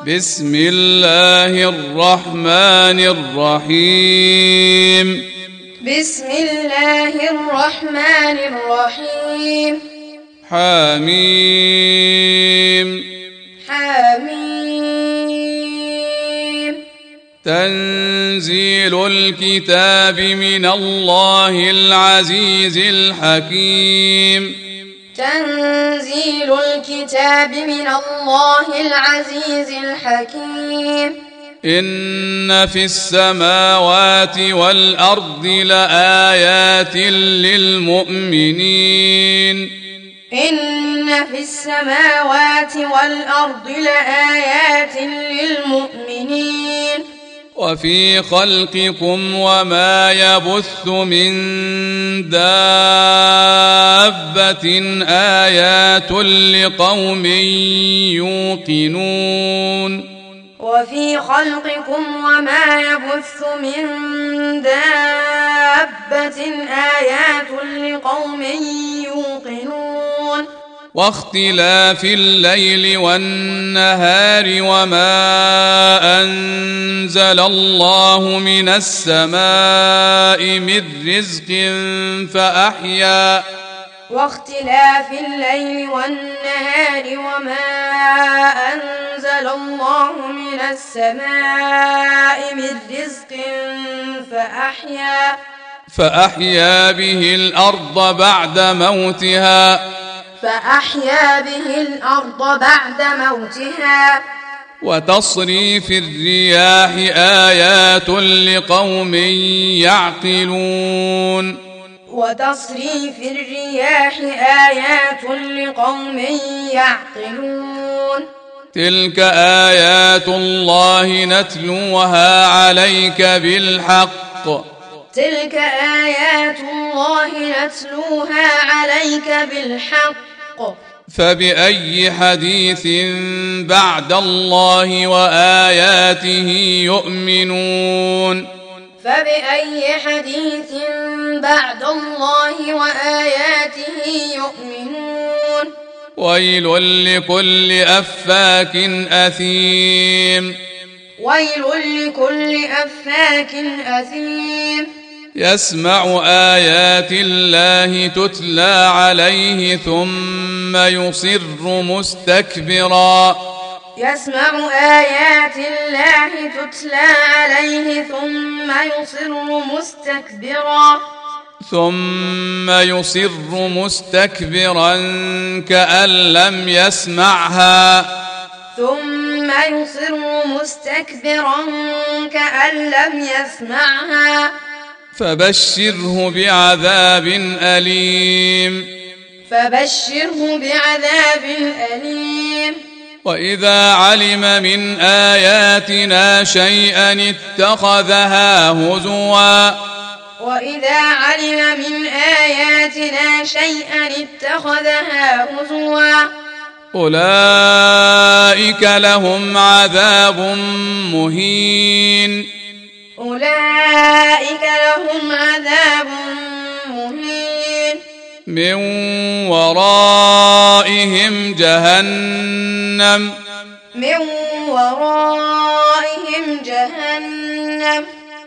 بسم الله الرحمن الرحيم. بسم الله الرحمن الرحيم. حميم. حميم. تنزيل الكتاب من الله العزيز الحكيم. تنزيل الكتاب من الله العزيز الحكيم. إن في السماوات والأرض لآيات للمؤمنين. إن في السماوات والأرض لآيات للمؤمنين. وفي خلقكم وما يبث من دابه ايات لقوم يوقنون وفي خلقكم وما يبث من دابة آيات لقوم يوقنون واختلاف الليل والنهار وما انزل الله من السماء من رزق فاحيا واختلاف الليل والنهار وما أنزل الله من السماء من رزق فأحيا فأحيا به الأرض بعد موتها. فأحيا به الأرض بعد موتها. وتصريف الرياح آيات لقوم يعقلون. وتصريف الرياح آيات لقوم يعقلون. تلك آيات الله نتلوها عليك بالحق. تلك آيات الله نتلوها عليك بالحق. فبأي حديث بعد الله وآياته يؤمنون؟ فبأي حديث بعد الله وآياته يؤمنون؟ ويل لكل أفاك أثيم. ويل لكل أفاك أثيم. يسمع آيات الله تتلى عليه ثم يصر مستكبرا. يسمع آيات الله تتلى عليه ثم يصر مستكبرا. ثم يصر مستكبرا كأن لم يسمعها. ثم يصر مستكبرا كأن لم يسمعها. فبشره بعذاب أليم. فبشره بعذاب أليم. وإذا علم من آياتنا شيئا اتخذها هزوا. وإذا علم من آياتنا شيئا اتخذها هزوا. أولئك لهم عذاب مهين. أولئك لهم عذاب مهين من ورائهم جهنم. من ورائهم جهنم.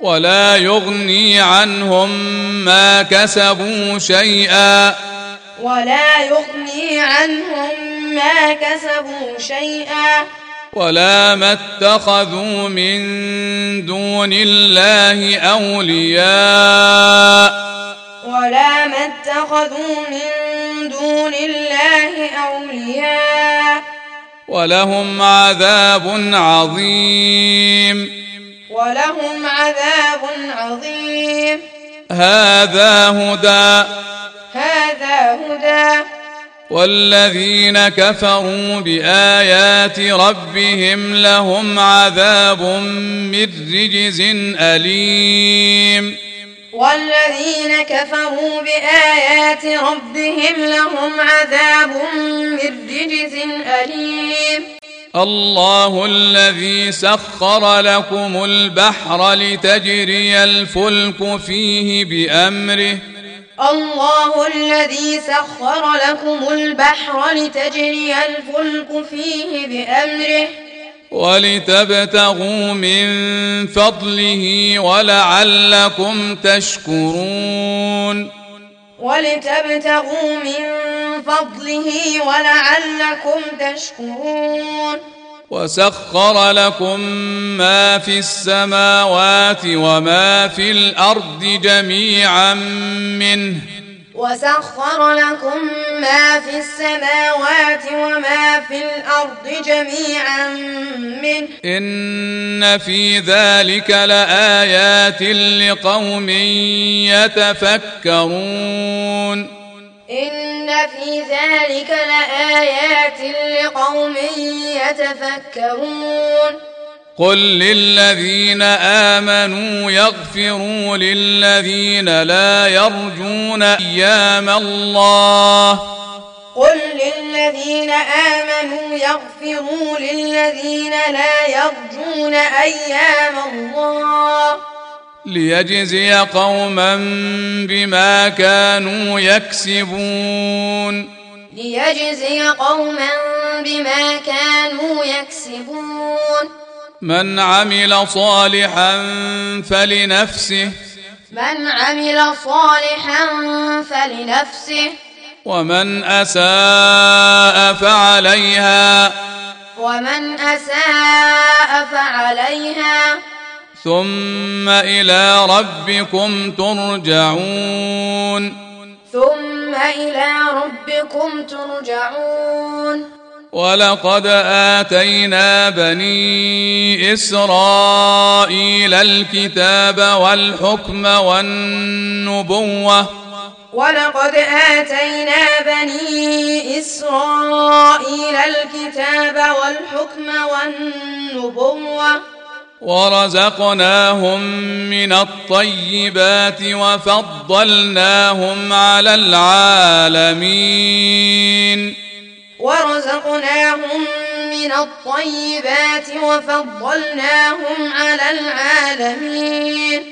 ولا يغني عنهم ما كسبوا شيئا. ولا يغني عنهم ما كسبوا شيئا. ولا ما اتخذوا من دون الله أولياء. ولا ما اتخذوا من دون الله أولياء. ولهم عذاب عظيم. ولهم عذاب عظيم. هذا هدى. هذا هدى. والذين كفروا بآيات ربهم لهم عذاب من رجز أليم. والذين كفروا بآيات ربهم لهم عذاب من رجز أليم. الله الذي سخر لكم البحر لتجري الفلك فيه بأمره. الله الذي سخر لكم البحر لتجري الفلك فيه بأمره. ولتبتغوا من فضله ولعلكم تشكرون. ولتبتغوا من فضله ولعلكم تشكرون. وسخر لكم ما في السماوات وما في الأرض جميعا منه. وسخر لكم ما في السماوات وما في الأرض جميعا منه إن في ذلك لآيات لقوم يتفكرون. إن في ذلك لآيات لقوم يتفكرون. قل للذين امنوا يغفروا للذين لا يرجون أيام الله قل للذين امنوا يغفروا للذين لا يرجون أيام الله ليجزي قوما بما كانوا يكسبون ليجزي قوما بما كانوا يكسبون من عمل صالحا فلنفسه من عمل صالحا فلنفسه ومن أساء فعليها ومن أساء فعليها. ثم إلى ربكم ترجعون. ثم إلى ربكم ترجعون. ولقد اتينا بني اسرائيل الكتاب والحكم والنبوه ولقد اتينا بني اسرائيل الكتاب والحكم والنبوه ورزقناهم من الطيبات وفضلناهم على العالمين ورزقناهم من الطيبات وفضلناهم على العالمين.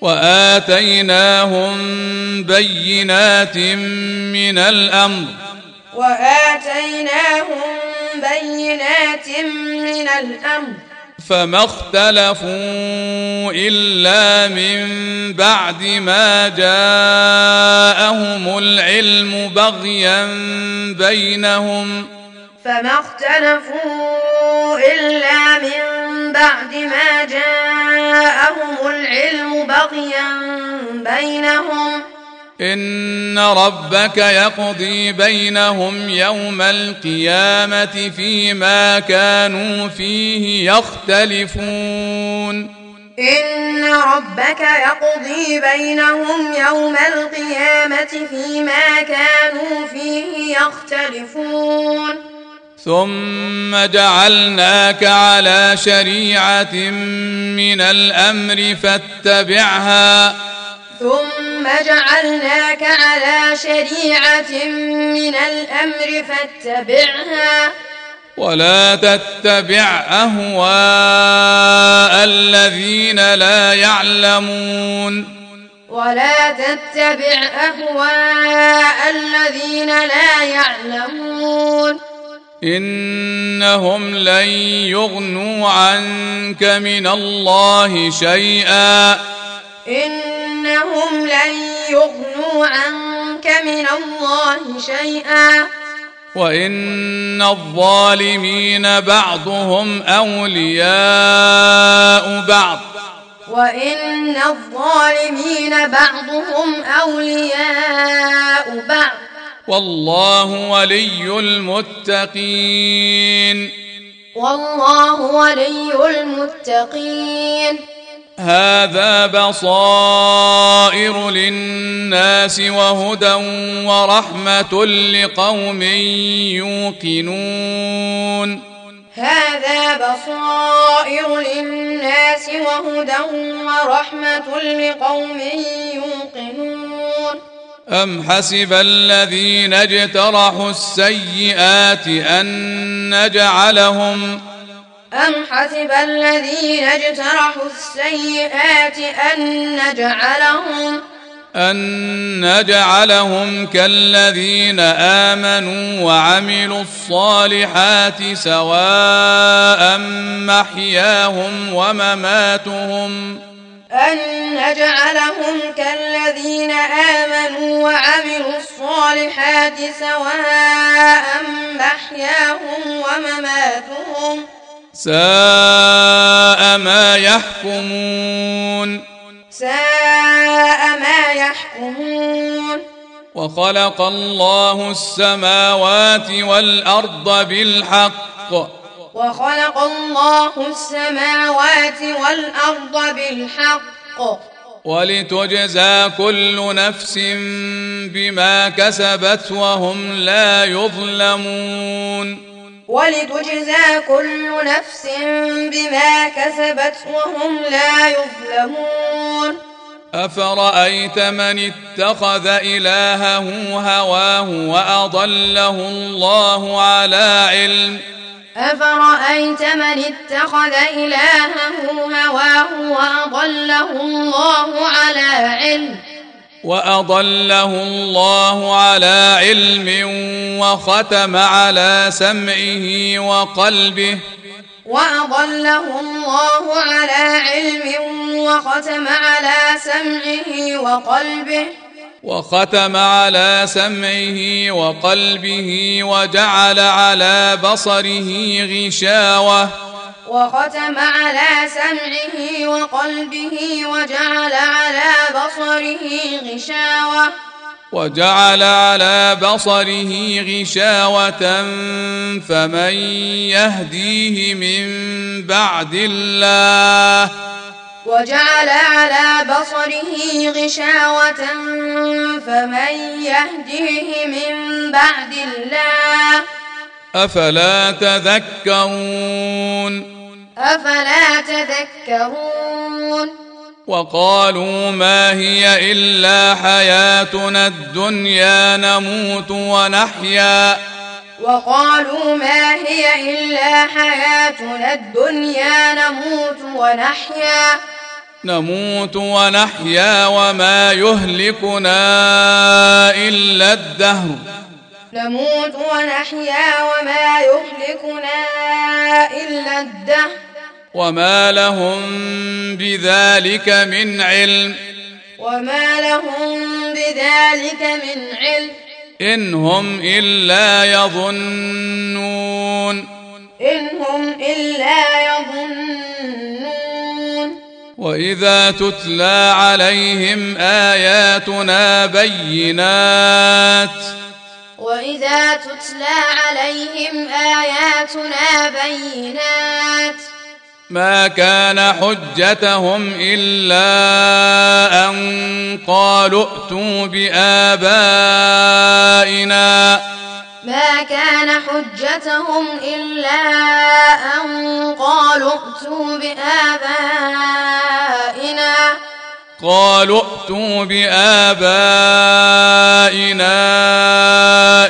وآتيناهم بينات من الأمر. وآتيناهم بينات من الأمر. فما اختلفوا إلا من بعد ما جاءهم العلم بغيا بينهم. فما اختلفوا إلا من بعد ما جاءهم العلم بغيا بينهم. إن ربك يقضي بينهم يوم القيامة فيما كانوا فيه يختلفون. إن ربك يقضي بينهم يوم القيامة فيما كانوا فيه يختلفون. ثم جعلناك على شريعة من الأمر فاتبعها. ثم جعلناك على شريعة من الأمر فاتبعها. ولا تتبع أهواء الذين لا يعلمون. ولا تتبع أهواء الذين لا يعلمون. إنهم لن يغنوا عنك من الله شيئا. إنهم لن يغنوا عنك من الله شيئا. وإن الظالمين بعضهم أولياء بعض. وإن الظالمين بعضهم أولياء بعض. والله ولي المتقين. والله ولي المتقين. هذا بصائر للناس وهدى ورحمة لقوم يوقنون. هذا بصائر للناس وهدى ورحمة لقوم يوقنون. أم حسب الذين اجترحوا السيئات أن نجعلهم أم حسب الذين اجترحوا السيئات أن نجعلهم أن نجعلهم كالذين آمنوا وعملوا الصالحات سواء محياهم ومماتهم أن نجعلهم كالذين آمنوا وعملوا الصالحات سواء محياهم ومماتهم ساء ما يحكمون. ساء ما يحكمون. وخلق الله السماوات والأرض بالحق. وخلق الله السماوات والأرض بالحق. ولتجزى كل نفس بما كسبت وهم لا يظلمون. ولتجزى كل نفس بما كسبت وهم لا يظلمون. أفرأيت من اتخذ إلهه هواه وأضله الله على علم؟ أفرأيت من اتخذ إلهه هواه وأضله الله على علم؟ وأضله الله على علم وختم على سمعه وقلبه وأضله الله على علم وختم على سمعه وقلبه وختم على سمعه وقلبه وجعل على بصره غشاوة وختم على سمعه وقلبه وجعل على بصره غشاوة. وجعل على بصره غشاوة فمن يهديه من بعد الله. وجعل على بصره غشاوة فمن يهديه من بعد الله. أفلا تذكرون؟ أفلا تذكرون؟ وقالوا ما هي إلا حياتنا الدنيا نموت ونحيا. وقالوا ما هي إلا حياتنا الدنيا نموت ونحيا. نموت ونحيا وما يهلكنا إلا الدهر. نموت ونحيا وما يهلكنا إلا الدهر. وما لهم بذلك من علم وما لهم بذلك من علم إن هم إلا يظنون إن هم إلا يظنون وإذا تتلى عليهم آياتنا بينات وإذا تتلى عليهم آياتنا بينات ما كان حجتهم إلا أن قالوا ائتوا بآبائنا. ما كان حجتهم إلا أن قالوا ائتوا بآبائنا. قالوا ائتوا بآبائنا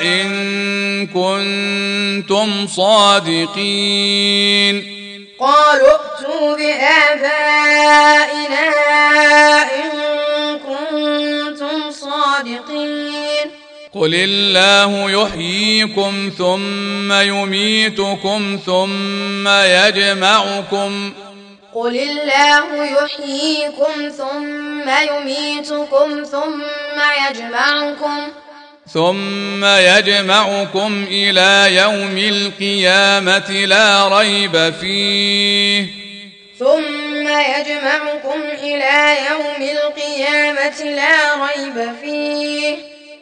إن كنتم صادقين. قالوا ائتوا بآبائنا إن كنتم صادقين. قل الله يحييكم ثم يميتكم ثم يجمعكم. قل الله يحييكم ثم يميتكم ثم يجمعكم. ثم يجمعكم إلى يوم القيامة لا ريب فيه. ثم يجمعكم إلى يوم القيامة لا ريب فيه.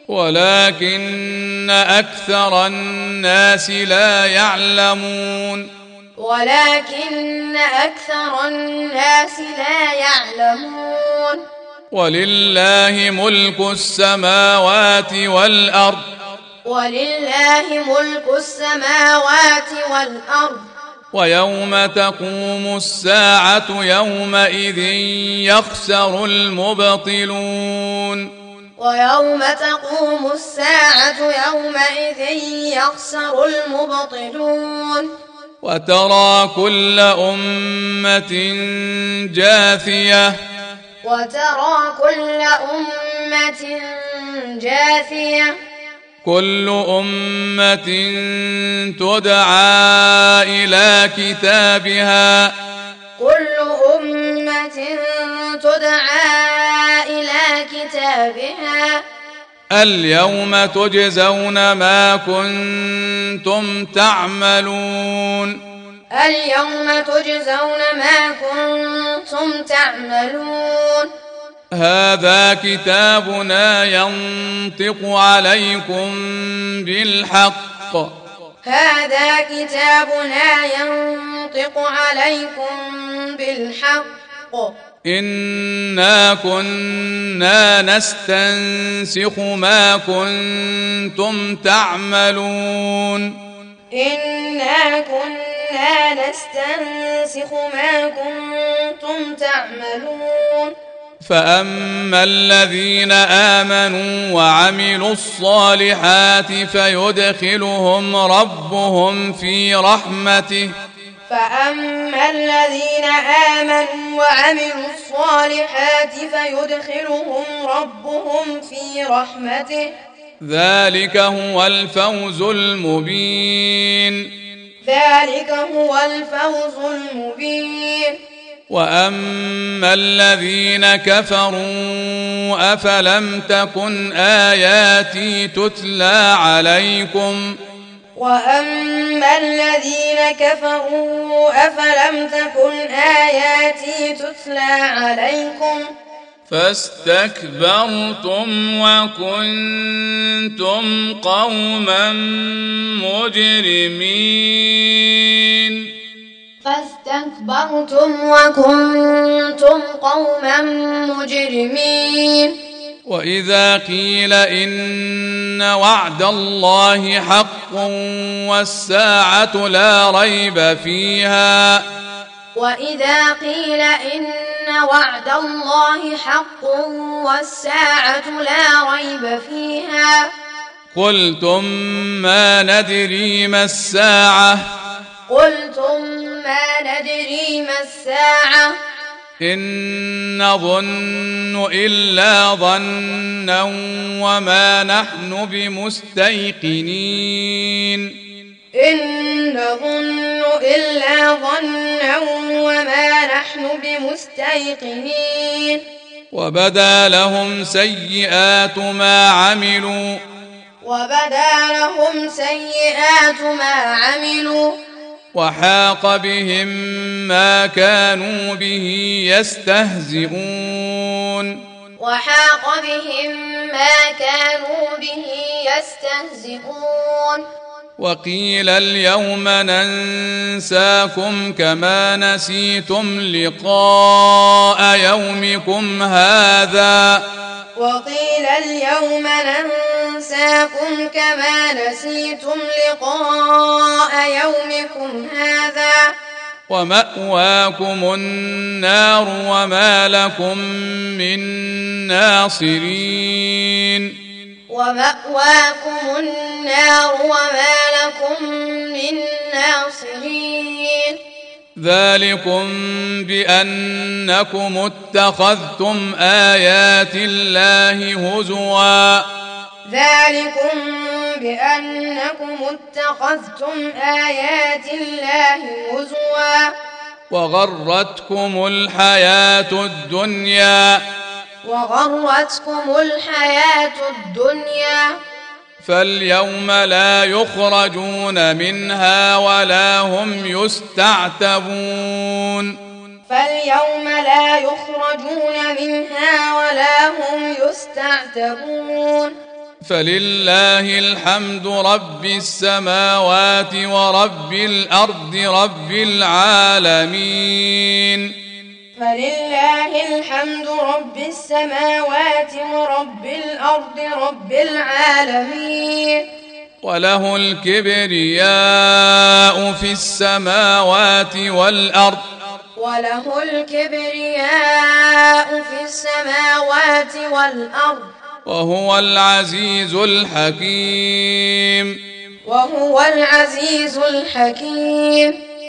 ولكن أكثر الناس لا يعلمون. ولكن أكثر الناس لا يعلمون. ولله ملك السماوات والأرض. ولله ملك السماوات والأرض. ويوم تقوم الساعة يومئذ يخسر المبطلون. ويوم تقوم الساعة يومئذ يخسر المبطلون. وترى كل أمة جاثية. وترى كل أمة جاثية. كل أمة تدعى إلى كتابها. كل أمة تدعى إلى كتابها. اليوم تجزون ما كنتم تعملون. اليوم تجزون ما كنتم تعملون. هذا كتابنا ينطق عليكم بالحق. هذا كتابنا ينطق عليكم بالحق. إنا كنا نستنسخ ما كنتم تعملون. إنا كنا نستنسخ ما كنتم تعملون. فأما الذين آمنوا وعملوا الصالحات فيدخلهم ربهم في رحمته. فأما الذين آمنوا وعملوا الصالحات فيدخلهم ربهم في رحمته. ذلك هو الفوز المبين. ذلك هو الفوز المبين. وأما الذين كفروا أفلم تكن آياتي تتلى عليكم؟ وأما الذين كفروا أفلم تكن آياتي تتلى عليكم؟ فاستكبرتم وكنتم قوما مجرمين. فاستكبرتم وكنتم قوما مجرمين. وإذا قيل إن وعد الله حق والساعة لا ريب فيها وإذا قيل إن وعد الله حق والساعة لا ريب فيها. قلتم ما ندري ما الساعة. قلتم ما ندري ما الساعة. إن نظن إلا ظنا وما نحن بمستيقنين. إن نظن إلا ظنا وما نحن بمستيقنين. وبدا لهم سيئات ما عملوا. وبدا لهم سيئات ما عملوا. وحاق بهم ما كانوا به يستهزئون. وحاق بهم ما كانوا به يستهزئون. وقيل اليوم ننساكم كما نسيتم لقاء يومكم هذا. وقيل اليوم ننساكم كما نسيتم لقاء يومكم هذا. ومأواكم النار وما لكم من ناصرين. ومأواكم النار وما لكم من ناصرين. ذلكم بأنكم اتخذتم آيات الله هزوا. ذلكم بأنكم اتخذتم آيات الله هزوا. وغرتكم الحياة الدنيا. وغرتكم الحياة الدنيا. فاليوم لا يخرجون منها ولا هم يستعتبون. فاليوم لا يخرجون منها ولا هم يستعتبون. فلله الحمد رب السماوات ورب الأرض رب العالمين. فلله الحمد رب السماوات ورب الأرض رب العالمين. وله الكبرياء في السماوات والأرض. وله الكبرياء في السماوات والأرض. وهو العزيز الحكيم. وهو العزيز الحكيم.